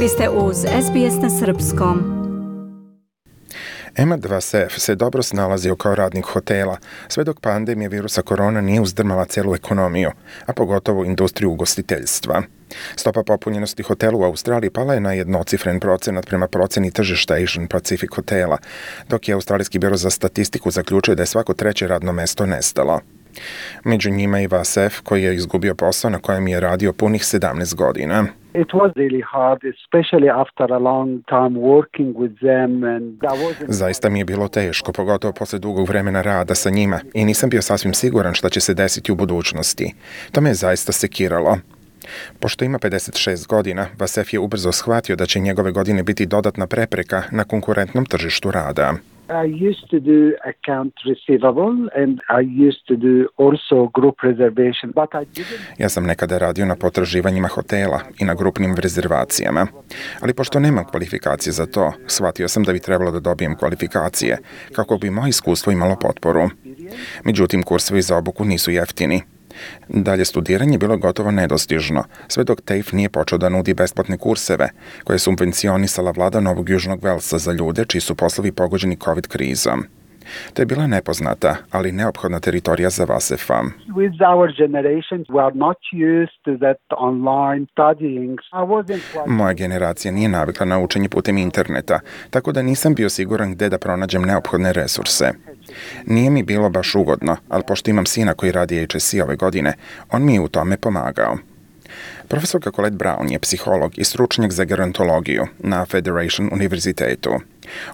Vi ste uz SBS na Srpskom. Emad Vasef se dobro snalazio kao radnik hotela, sve dok pandemija virusa korona nije uzdrmala celu ekonomiju, a pogotovo industriju ugostiteljstva. Stopa popunjenosti hotela u Australiji pala je na jednocifren procenat prema proceni tržišta Asian Pacific hotela, dok je Australijski biro za statistiku zaključio da je svako treće radno mesto nestalo. Među njima i Vasef koji je izgubio posao na kojem je radio punih 17 godina. Zaista mi je bilo teško, pogotovo posle dugog vremena rada sa njima i nisam bio sasvim siguran šta će se desiti u budućnosti. To me je zaista sekiralo. Pošto ima 56 godina, Vasef je ubrzo shvatio da će njegove godine biti dodatna prepreka na konkurentnom tržištu rada. I used to do account receivable and I used to do also group reservation, but I didn't... Ja sam nekada radio na potraživanjima hotela i na grupnim rezervacijama, ali pošto nemam kvalifikacije za to, shvatio sam da bi trebalo da dobijem kvalifikacije, kako bi moje iskustvo imalo potporu. Međutim, kursovi za obuku nisu jeftini, Dalje studiranje bilo gotovo nedostižno, sve dok TAFE nije počeo da nudi besplatne kurseve, koje je subvencionisala vlada Novog Južnog Velsa za ljude čiji su poslovi pogođeni COVID krizom. To je bila nepoznata, ali neophodna teritorija za wasn't quite... Moja generacija nije navikla na učenje putem interneta, tako da nisam bio siguran gde da pronađem neophodne resurse. Nije mi bilo baš ugodno, ali pošto imam sina koji radi HSC ove godine, on mi je u tome pomagao. Profesorka Colette Brown je psiholog i stručnjak za gerontologiju na Federation univerzitetu.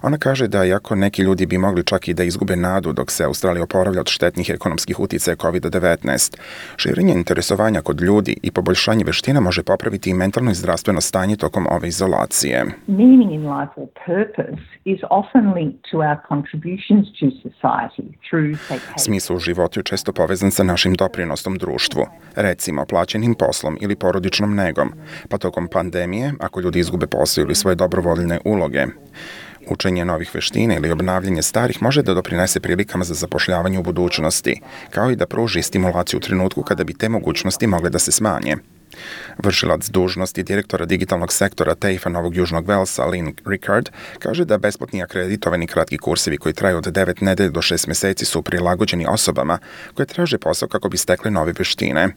Ona kaže da iako neki ljudi bi mogli čak i da izgube nadu dok se Australija oporavlja od štetnih ekonomskih uticaja COVID-19, širenje interesovanja kod ljudi i poboljšanje veština može popraviti i mentalno i zdravstveno stanje tokom ove izolacije. Meaning in life or purpose is often linked to our contributions to society through Smisao u životu je često povezan sa našim doprinostom društvu, recimo plaćenim poslom ili porodičnom negom, pa tokom pandemije, ako ljudi izgube posao ili svoje dobrovoljne uloge. Učenje novih veština ili obnavljanje starih može da doprinese prilikama za zapošljavanje u budućnosti, kao i da pruži stimulaciju u trenutku kada bi te mogućnosti mogle da se smanje. Vršilac dužnosti direktora digitalnog sektora TAFE-a Novog Južnog Velsa, Lynn Rickard, kaže da besplatni akreditovani kratki kursevi koji traju od 9 nedelja do 6 meseci su prilagođeni osobama koje traže posao kako bi stekle nove veštine.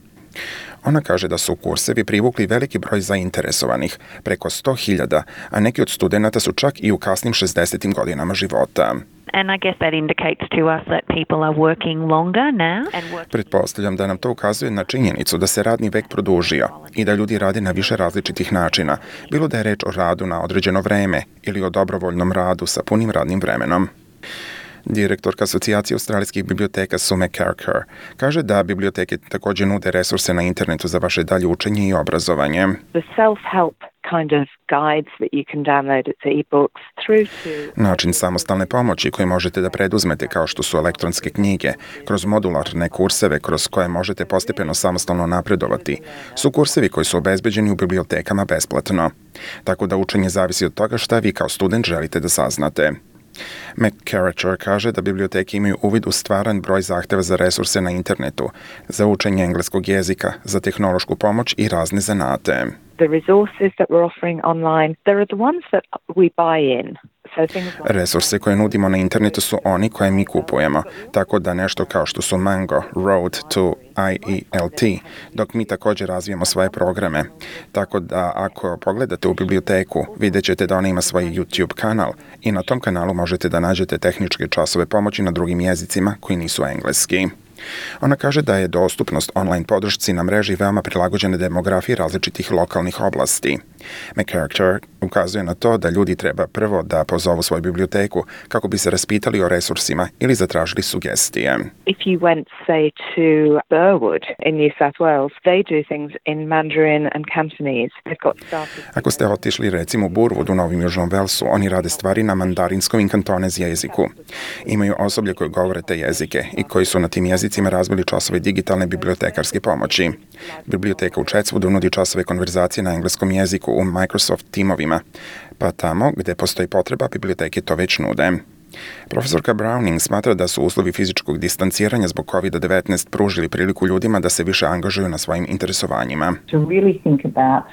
Ona kaže da su kursevi privukli veliki broj zainteresovanih, preko 100.000, a neki od studenta su čak i u kasnim 60. godinama života. And I guess that indicates to us that people are working longer now and working Pretpostavljam da nam to ukazuje na činjenicu da se radni vek produžio i da ljudi rade na više različitih načina, bilo da je reč o radu na određeno vreme ili o dobrovoljnom radu sa punim radnim vremenom. Direktorka Asocijacije australijskih biblioteka Sume Kerker kaže da biblioteke takođe nude resurse na internetu za vaše dalje učenje i obrazovanje. the self-help kind of guides that you can download it's e-books through to Način samostalne pomoći koji možete da preduzmete kao što su elektronske knjige, kroz modularne kurseve kroz koje možete postepeno samostalno napredovati, su kursevi koji su obezbeđeni u bibliotekama besplatno. Tako da učenje zavisi od toga šta vi kao student želite da saznate. McCarracher kaže da biblioteke imaju uvid u stvaran broj zahteva za resurse na internetu, za učenje engleskog jezika, za tehnološku pomoć i razne zanate. the resources that we're offering online there are the ones that we buy in Resurse koje nudimo na internetu su oni koje mi kupujemo, tako da nešto kao što su Mango, Road to IELT, dok mi takođe razvijamo svoje programe. Tako da ako pogledate u biblioteku, vidjet ćete da ona ima svoj YouTube kanal i na tom kanalu možete da nađete tehničke časove pomoći na drugim jezicima koji nisu engleski. Ona kaže da je dostupnost online podršci na mreži veoma prilagođena demografiji različitih lokalnih oblasti. McCarter ukazuje na to da ljudi treba prvo da pozovu svoju biblioteku kako bi se raspitali o resursima ili zatražili sugestije. if you went say to Burwood in New South Wales they do things in Mandarin and Cantonese they've got Ako ste otišli recimo u Burwood u Novom Južnom Velsu, oni rade stvari na mandarinskom i kantonez jeziku. Imaju osoblje koje govore te jezike i koji su na tim jezicima razvili časove digitalne bibliotekarske pomoći. Biblioteka u Chatswoodu nudi časove konverzacije na engleskom jeziku u Microsoft timovima, pa tamo gde postoji potreba, biblioteke to već nude. Profesorka Browning smatra da su uslovi fizičkog distanciranja zbog COVID-19 pružili priliku ljudima da se više angažuju na svojim interesovanjima. to really think about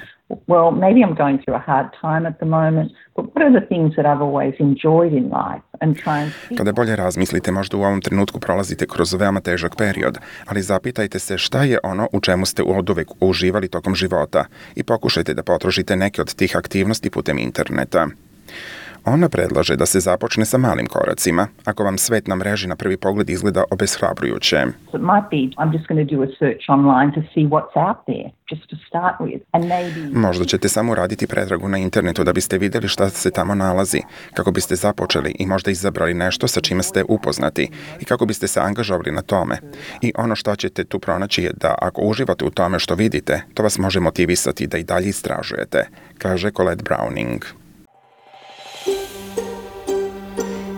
well, maybe I'm going through a hard time at the moment, but what are the things that I've always enjoyed in life Kada bolje razmislite, možda u ovom trenutku prolazite kroz veoma težak period, ali zapitajte se šta je ono u čemu ste oduvek uživali tokom života i pokušajte da potrošite neke od tih aktivnosti putem interneta. Ona predlaže da se započne sa malim koracima, ako vam svet na mreži na prvi pogled izgleda obeshrabrujuće. Možda ćete samo raditi pretragu na internetu da biste videli šta se tamo nalazi, kako biste započeli i možda izabrali nešto sa čime ste upoznati i kako biste se angažovali na tome. I ono što ćete tu pronaći je da ako uživate u tome što vidite, to vas može motivisati da i dalje istražujete, kaže Colette Browning.